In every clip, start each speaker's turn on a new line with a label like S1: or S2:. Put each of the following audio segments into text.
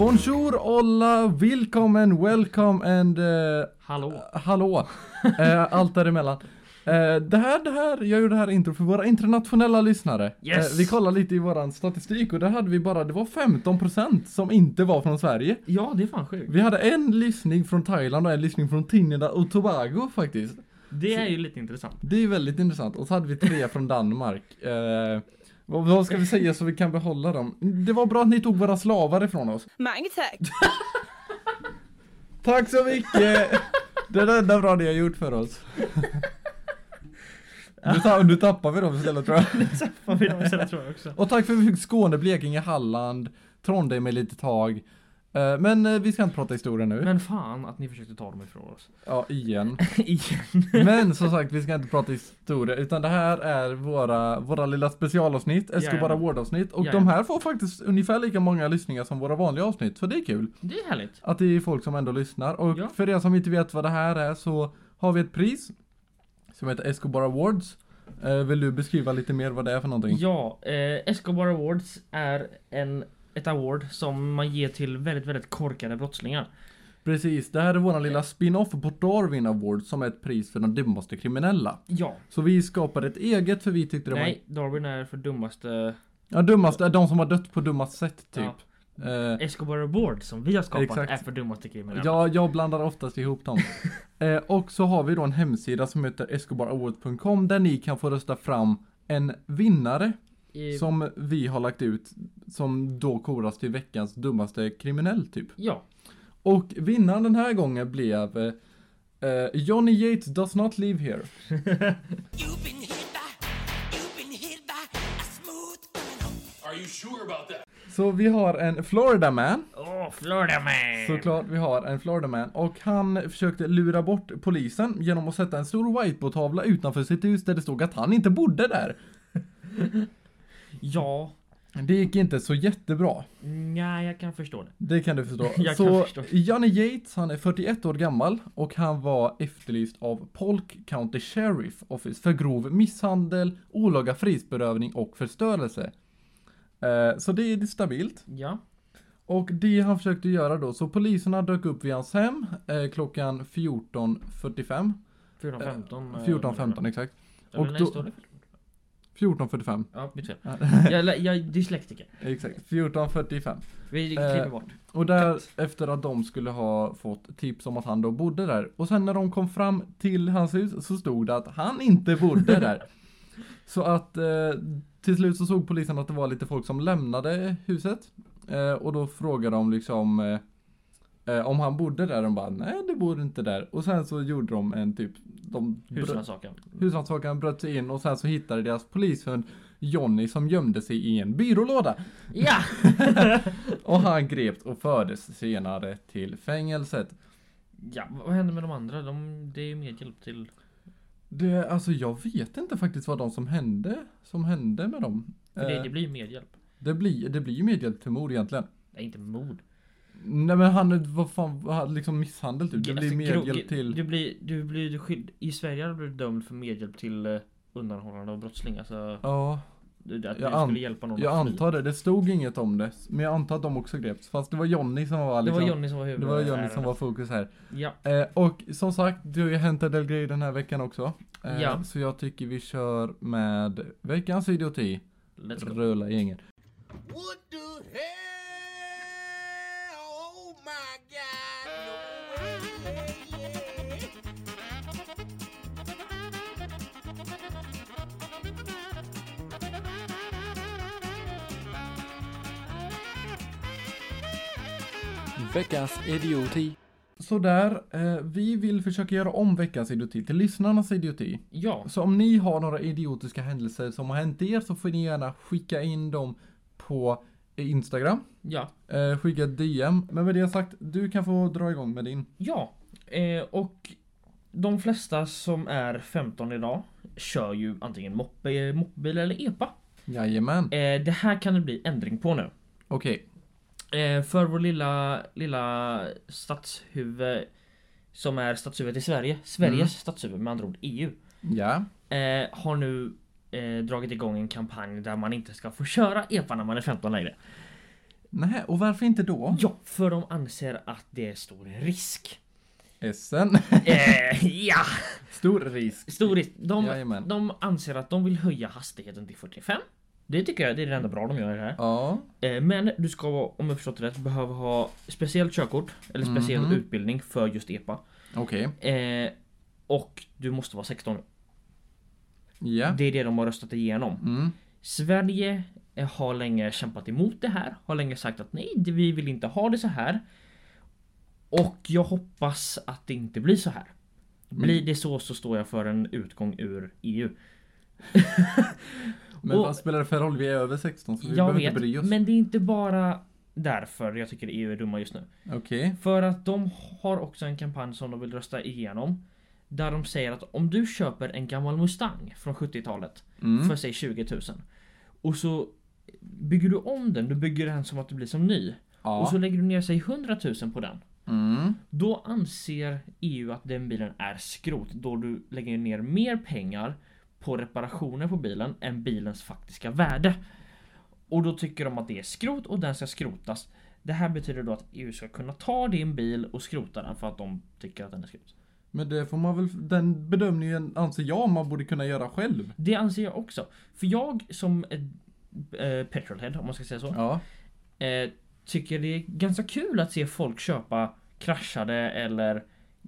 S1: Bonjour, olla, willkommen, welcome and eh,
S2: Hallå?
S1: hallå. Eh, allt däremellan. Eh, det här, det här, jag gjorde det här intro för våra internationella lyssnare.
S2: Yes.
S1: Vi kollade lite i våran statistik och där hade vi bara, det var 15% som inte var från Sverige.
S2: Ja, det är fan sjukt.
S1: Vi hade en lyssning från Thailand och en lyssning från Trinidad och Tobago faktiskt.
S2: Det är ju lite intressant.
S1: Det är väldigt intressant. Och så hade vi tre från Danmark. Vad, vad ska vi säga så vi kan behålla dem? Det var bra att ni tog våra slavar ifrån oss.
S3: Mange tack.
S1: Tack så mycket! Det är det enda bra ni har gjort för oss. Nu, ta, nu tappar vi dem istället tror jag.
S2: Vad vill de säga tror jag också.
S1: Och tack för att vi fick Skåne, Blekinge, Halland, Trondheim ett litet tag. Eh, Men eh, vi ska inte prata historia nu.
S2: Men fan att ni försökte ta dem ifrån oss.
S1: Ja, igen.
S2: Igen.
S1: Men som sagt, vi ska inte prata historia, utan det här är våra, våra lilla specialavsnitt, Escobar
S2: Jajamän.
S1: Award-avsnitt. Och de
S2: Jajamän.
S1: här får faktiskt ungefär lika många lyssningar som våra vanliga avsnitt, så det är kul.
S2: Det är härligt.
S1: Att det är folk som ändå lyssnar. Och
S2: Ja.
S1: för er som inte vet vad det här är så har vi ett pris som heter Escobar Awards. Eh, vill du beskriva lite mer vad det är för någonting?
S2: Ja, eh, Escobar Awards är en, ett award som man ger till väldigt, väldigt korkade brottslingar.
S1: Precis, det här är våran lilla spin-off på Darwin Awards som är ett pris för de dummaste kriminella.
S2: Ja.
S1: Så vi skapade ett eget för vi tyckte det
S2: Nej, Darwin är för dummaste
S1: var... Ja, dummaste är de som har dött på dummast sätt typ.
S2: Ja.
S1: Eh,
S2: Escobar Award som vi har skapat
S1: Exakt.
S2: är för dummaste kriminella.
S1: Ja, jag blandar oftast ihop dem. eh, och så har vi då en hemsida som heter escobarawards.com där ni kan få rösta fram en vinnare
S2: I,
S1: som vi har lagt ut som då koras till veckans dummaste kriminell typ.
S2: ja.
S1: Och vinnaren den här gången blev eh, eh, Johnny Yates does not live here.
S4: You've been hit by, you've been hit by a smooth criminal.
S5: Are you sure about that?
S1: Så vi har en Florida man.
S2: Åh, Florida man!
S1: Såklart vi har en Florida man. Och han försökte lura bort polisen genom att sätta en stor whiteboardtavla utanför sitt hus där det stod att han inte bodde där.
S2: Ja,
S1: Det gick inte så jättebra.
S2: nej jag kan förstå det.
S1: Det kan du förstå.
S2: Jag kan
S1: så
S2: förstå.
S1: Johnny Yates, han är 41 år gammal och han var efterlyst av Polk County Sheriff Office för grov misshandel, olaga frihetsberövning och förstörelse. Eh, så det är stabilt.
S2: Ja.
S1: Och det han försökte göra då, så poliserna dök upp vid hans hem eh, klockan 14.45.
S2: 14-15. eh,
S1: 14.15 exakt.
S2: Eller
S1: och då-? 14.45.
S2: Ja, mitt fel.
S1: Ja,
S2: Jag, jag är dyslektiker.
S1: exakt, 14.45.
S2: Vi
S1: Eh,
S2: klipper bort.
S1: Och där efter att de skulle ha fått tips om att han då bodde där. Och sen när de kom fram till hans hus så stod det att han inte bodde där. Så att eh, till slut så såg polisen att det var lite folk som lämnade huset. Eh, och då frågade de liksom eh, eh, om han bodde där. De bara nej det bor inte där. Och sen så gjorde de en typ de
S2: Husrannsakan.
S1: husrannsakan bröt sig in och sen så hittade deras polishund Johnny som gömde sig i en byrålåda.
S2: Ja!
S1: Och han greps och fördes senare till fängelset.
S2: ja, vad hände med de andra? De, det är ju mer hjälp till...
S1: Det, alltså jag vet inte faktiskt vad de som hände, som hände med dem.
S2: För det,
S1: Eh,
S2: det blir ju mer hjälp.
S1: det blir, det blir ju medhjälp till mord egentligen.
S2: Nej, inte mord.
S1: Nej men han, vad fan, vad- liksom misshandel typ. Det
S2: Alltså,
S1: blir
S2: gro-
S1: medhjälp till.
S2: Du blir, du blir skydd... I Sverige har du blivit dömd för medhjälp till uh, undanhållande av brottsling. Alltså,
S1: Ja,
S2: du, att
S1: jag
S2: du
S1: an-
S2: skulle hjälpa någon
S1: jag antar det. Det stod inget om det. Men jag antar att de också greps. Fast det var Johnny som var
S2: Det
S1: liksom,
S2: var Johnny som var
S1: det
S2: huvud...
S1: var Johnny som var fokus här.
S2: Ja.
S1: Eh, och som sagt, det har ju hänt en del grejer den här veckan också. Eh,
S2: Ja.
S1: Så jag tycker vi kör med veckans idioti.
S2: Let's go.
S1: Rulla gängen.
S4: What the hell? No way.
S1: Veckans idioti. Sådär, eh, vi vill försöka göra om veckans idioti till lyssnarnas idioti.
S2: Ja.
S1: Så om ni har några idiotiska händelser som har hänt er så får ni gärna skicka in dem på Instagram.
S2: Ja.
S1: Eh, skicka ett DM. Men med det sagt, du kan få dra igång med din.
S2: Ja, eh, och de flesta som är 15 idag kör ju antingen moppe, moppebil eller epa.
S1: Jajamän.
S2: Eh, det här kan det bli ändring på nu.
S1: Okej.
S2: Eh, för vår lilla, lilla stadshuvud som är stadshuvudet i Sverige, Sveriges
S1: Mm.
S2: stadshuvud med andra ord EU,
S1: Ja.
S2: eh, har nu eh, dragit igång en kampanj där man inte ska få köra epa när man är 15 längre.
S1: Nej, och varför inte då?
S2: Ja, för de anser att det är stor risk.
S1: Essen.
S2: eh, ja!
S1: Stor risk.
S2: Stor risk. De,
S1: Jajamän.
S2: de anser att de vill höja hastigheten till 45. Det tycker jag det är det enda bra de gör här.
S1: Ja.
S2: Eh, Men du ska, om jag förstått det rätt, behöva ha speciellt körkort eller speciell
S1: Mhm.
S2: utbildning för just EPA.
S1: Okej.
S2: Eh, och du måste vara 16
S1: Ja.
S2: Det är det de har röstat igenom.
S1: Mm.
S2: Sverige har länge kämpat emot det här. Har länge sagt att nej, vi vill inte ha det så här. Och jag hoppas att det inte blir så här. Blir det så så står jag för en utgång ur EU.
S1: Men
S2: Och-
S1: vad spelar det för roll? Vi är över 16 så vi behöver
S2: vet,
S1: inte bry oss.
S2: men det är inte bara därför jag tycker EU är dumma just nu.
S1: Okej.
S2: För att de har också en kampanj som de vill rösta igenom. Där de säger att om du köper en gammal Mustang från 70-talet
S1: Mm.
S2: för säg 20 000. Och så bygger du om den, du bygger den som att det blir som ny.
S1: Ja.
S2: Och så lägger du ner sig 100 000 på den.
S1: Mm.
S2: Då anser EU att den bilen är skrot då du lägger ner mer pengar på reparationer på bilen än bilens faktiska värde. Och då tycker de att det är skrot och den ska skrotas. Det här betyder då att EU ska kunna ta din bil och skrota den för att de tycker att den är skrot.
S1: Men det får man väl, den bedömningen anser jag man borde kunna göra själv.
S2: Det anser jag också. För jag som eh, petrolhead, om man ska säga så,
S1: Ja.
S2: eh, tycker det är ganska kul att se folk köpa kraschade eller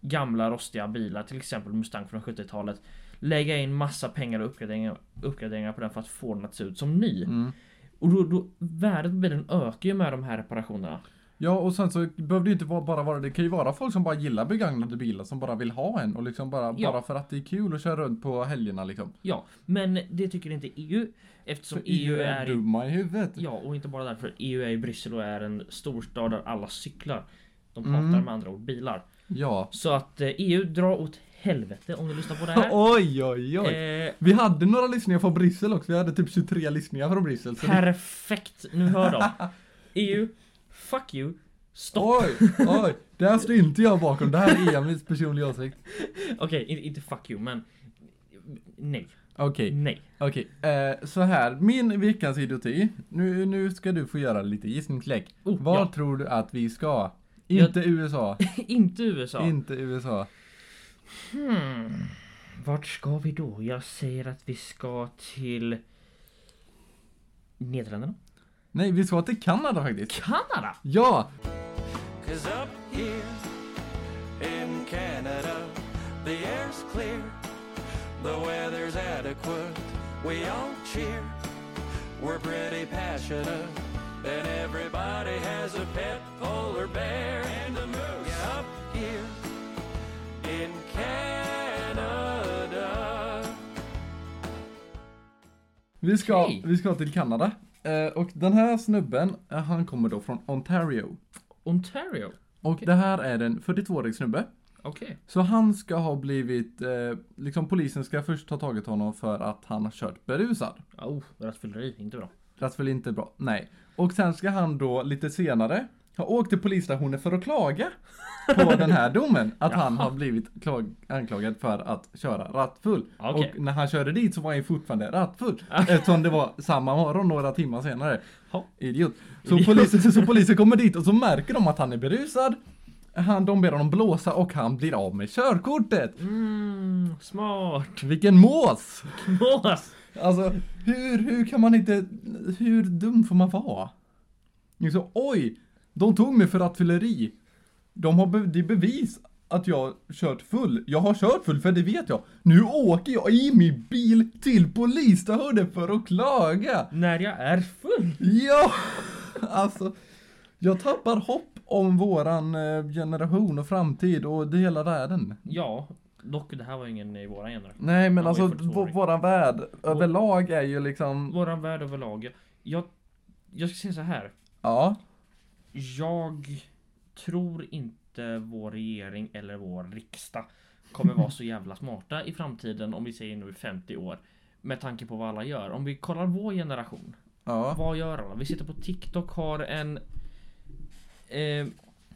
S2: gamla rostiga bilar, till exempel Mustang från 70-talet. Lägga in massa pengar och uppgraderingar, uppgraderingar på den för att få den att se ut som ny.
S1: Mm.
S2: Och då, då, värdet på bilen ökar ju med de här reparationerna.
S1: Ja och sen så behöver det ju inte bara vara, det kan ju vara folk som bara gillar begagnade bilar som bara vill ha en och liksom bara,
S2: Ja.
S1: bara för att det är kul att köra runt på helgerna liksom.
S2: Ja, men det tycker inte EU. Eftersom
S1: För
S2: EU är...
S1: dumma i huvudet.
S2: Ja, och inte bara därför. EU är i Bryssel och är en storstad där alla cyklar. De
S1: Mm.
S2: hatar med andra ord bilar.
S1: Ja.
S2: Så att eh, EU drar åt helvete om du lyssnar på det här.
S1: Oj oj oj.
S2: Eh,
S1: Vi hade några lyssningar från Bryssel också, vi hade typ 23 lyssningar från Bryssel.
S2: Perfekt, nu hör de. EU, fuck you, stopp.
S1: Oj, oj, där står inte jag bakom, det här är Emils personliga åsikt.
S2: Okej, in- inte fuck you, men nej,
S1: Okej,
S2: nej.
S1: okej. Eh, så här, min veckans idioti. Nu, nu ska du få göra lite gissningslek.
S2: Oh,
S1: Vad
S2: ja.
S1: tror du att vi ska?
S2: Jag-
S1: Inte USA.
S2: inte USA.
S1: Inte USA.
S2: Hmm. Vart ska vi då? Jag säger att vi ska till Nederländerna.
S1: Nej, vi ska till Kanada faktiskt.
S2: Kanada!
S1: Ja!
S3: Cause up here in Canada, the air's clear, the weather's adequate, we all cheer. We're pretty passionate, and everybody has a pet polar bear and a moose. Yeah, up here in Canada.
S1: Vi ska,
S2: Okej.
S1: vi ska till Kanada. Eh, och den här snubben, eh, han kommer då från Ontario.
S2: Ontario.
S1: Och det här är en 42-årig snubbe.
S2: Okej.
S1: Så han ska ha blivit, eh, liksom polisen ska först ha tagit honom för att han har kört berusad.
S2: Oh, rattfylleri, inte bra.
S1: Rattfylleri inte bra, nej. Och sen ska han då lite senare ha åkt till polisstationen för att klaga på den här domen. Att han
S2: Jaha.
S1: har blivit klag- anklagad för att köra rattfull.
S2: Okej.
S1: Och när han körde dit så var han ju fortfarande rattfull. eftersom det var samma morgon några timmar senare. Idiot. Så polisen, så polisen kommer dit och så märker de att han är berusad. Han, de ber honom blåsa och han blir av med körkortet.
S2: Mm, smart.
S1: Vilken mås!
S2: Mås!
S1: Alltså, hur, hur kan man inte, hur dum får man vara? Så, oj, de tog mig för rattfylleri. De har, be, det är bevis att jag kört full. Jag har kört full, för det vet jag. Nu åker jag i min bil till polisstationen för att klaga.
S2: När jag är full.
S1: Ja, alltså, jag tappar hopp om våran eh, generation och framtid och det hela världen.
S2: Ja, dock det här var ingen i våra generation.
S1: Nej, men alltså,
S2: ju 42-åring.
S1: vå- våran värld överlag är ju liksom,
S2: Våran värld överlag. Jag, jag ska säga så här.
S1: ja.
S2: Jag tror inte vår regering eller vår riksdag kommer vara så jävla smarta i framtiden om vi säger nu 50 år. Med tanke på vad alla gör. Om vi kollar vår generation.
S1: Ja.
S2: Vad gör alla? Vi sitter på TikTok, har en eh,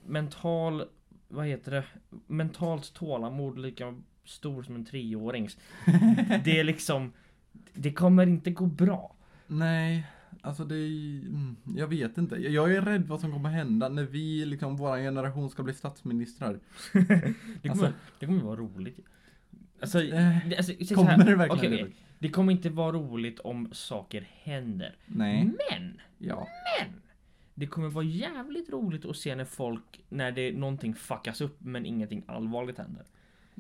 S2: mental, vad heter det? Mentalt tålamod lika stor som en treårings. Det är liksom, det kommer inte gå bra.
S1: Nej, Alltså det är, mm, jag vet inte. Jag är rädd vad som kommer hända när vi, liksom, vår generation ska bli statsministrar.
S2: Det kommer,
S1: Alltså-
S2: det kommer vara roligt. Alltså,
S1: Eh,
S2: det, alltså, så
S1: kommer
S2: här,
S1: det verkligen det?
S2: okej. det kommer inte vara roligt om saker händer.
S1: Nej.
S2: Men!
S1: Ja.
S2: Men! Det kommer vara jävligt roligt att se när folk, när det någonting fuckas upp men ingenting allvarligt händer.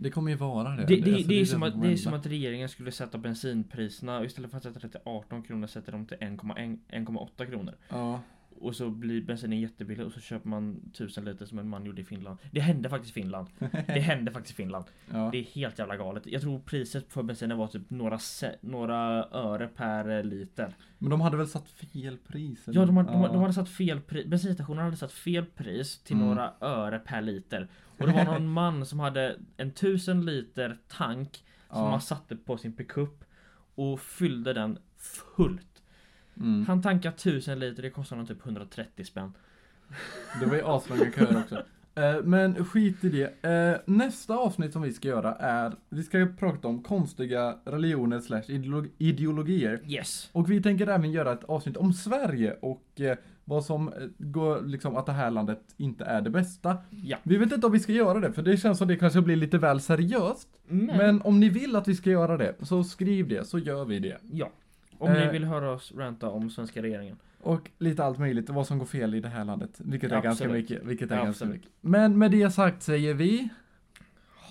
S1: Det kommer ju vara det.
S2: Det, det,
S1: alltså,
S2: det, är, som
S1: det
S2: att, det är som att regeringen skulle sätta bensinpriserna istället för att sätta det till 18 kronor sätter de till 1,1 1,8 kronor.
S1: Ja.
S2: Och så blir bensinen jättebillig och så köper man 1000 liter som en man gjorde i Finland. Det hände faktiskt i Finland. Det hände faktiskt i Finland.
S1: ja.
S2: Det är helt jävla galet. Jag tror priset för bensinen var typ några, några öre per eh, liter.
S1: Men de hade väl satt fel pris? eller?
S2: Ja, de, hade, de, de hade satt fel pris. Bensinstationen hade satt fel pris till
S1: Mm.
S2: några öre per liter. Och det var någon man som hade en 1000 liter tank som
S1: Ja.
S2: han satte på sin pickup och fyllde den fullt.
S1: Mm.
S2: Han tankade 1000 liter, det kostade honom typ 130 spänn.
S1: Det var ju aslånga köer också. Eh, Men skit i det. Eh, Nästa avsnitt som vi ska göra är, vi ska prata om konstiga religioner slash ideolo- ideologier.
S2: Yes!
S1: Och vi tänker även göra ett avsnitt om Sverige och eh, vad som går, liksom att det här landet inte är det bästa.
S2: Ja.
S1: Vi vet inte om vi ska göra det, för det känns som det kanske blir lite väl seriöst.
S2: Men,
S1: Men om ni vill att vi ska göra det, så skriv det, så gör vi det.
S2: ja. Om ni
S1: Eh.
S2: vill höra oss ranta om svenska regeringen.
S1: Och lite allt möjligt, vad som går fel i det här landet. Vilket är ganska mycket. Vilket är ganska mycket. Men med det sagt säger vi,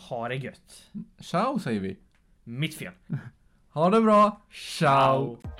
S2: Ha det gött!
S1: ciao säger vi.
S2: Mitt fel!
S1: Ha det bra, ciao!
S2: Ciao.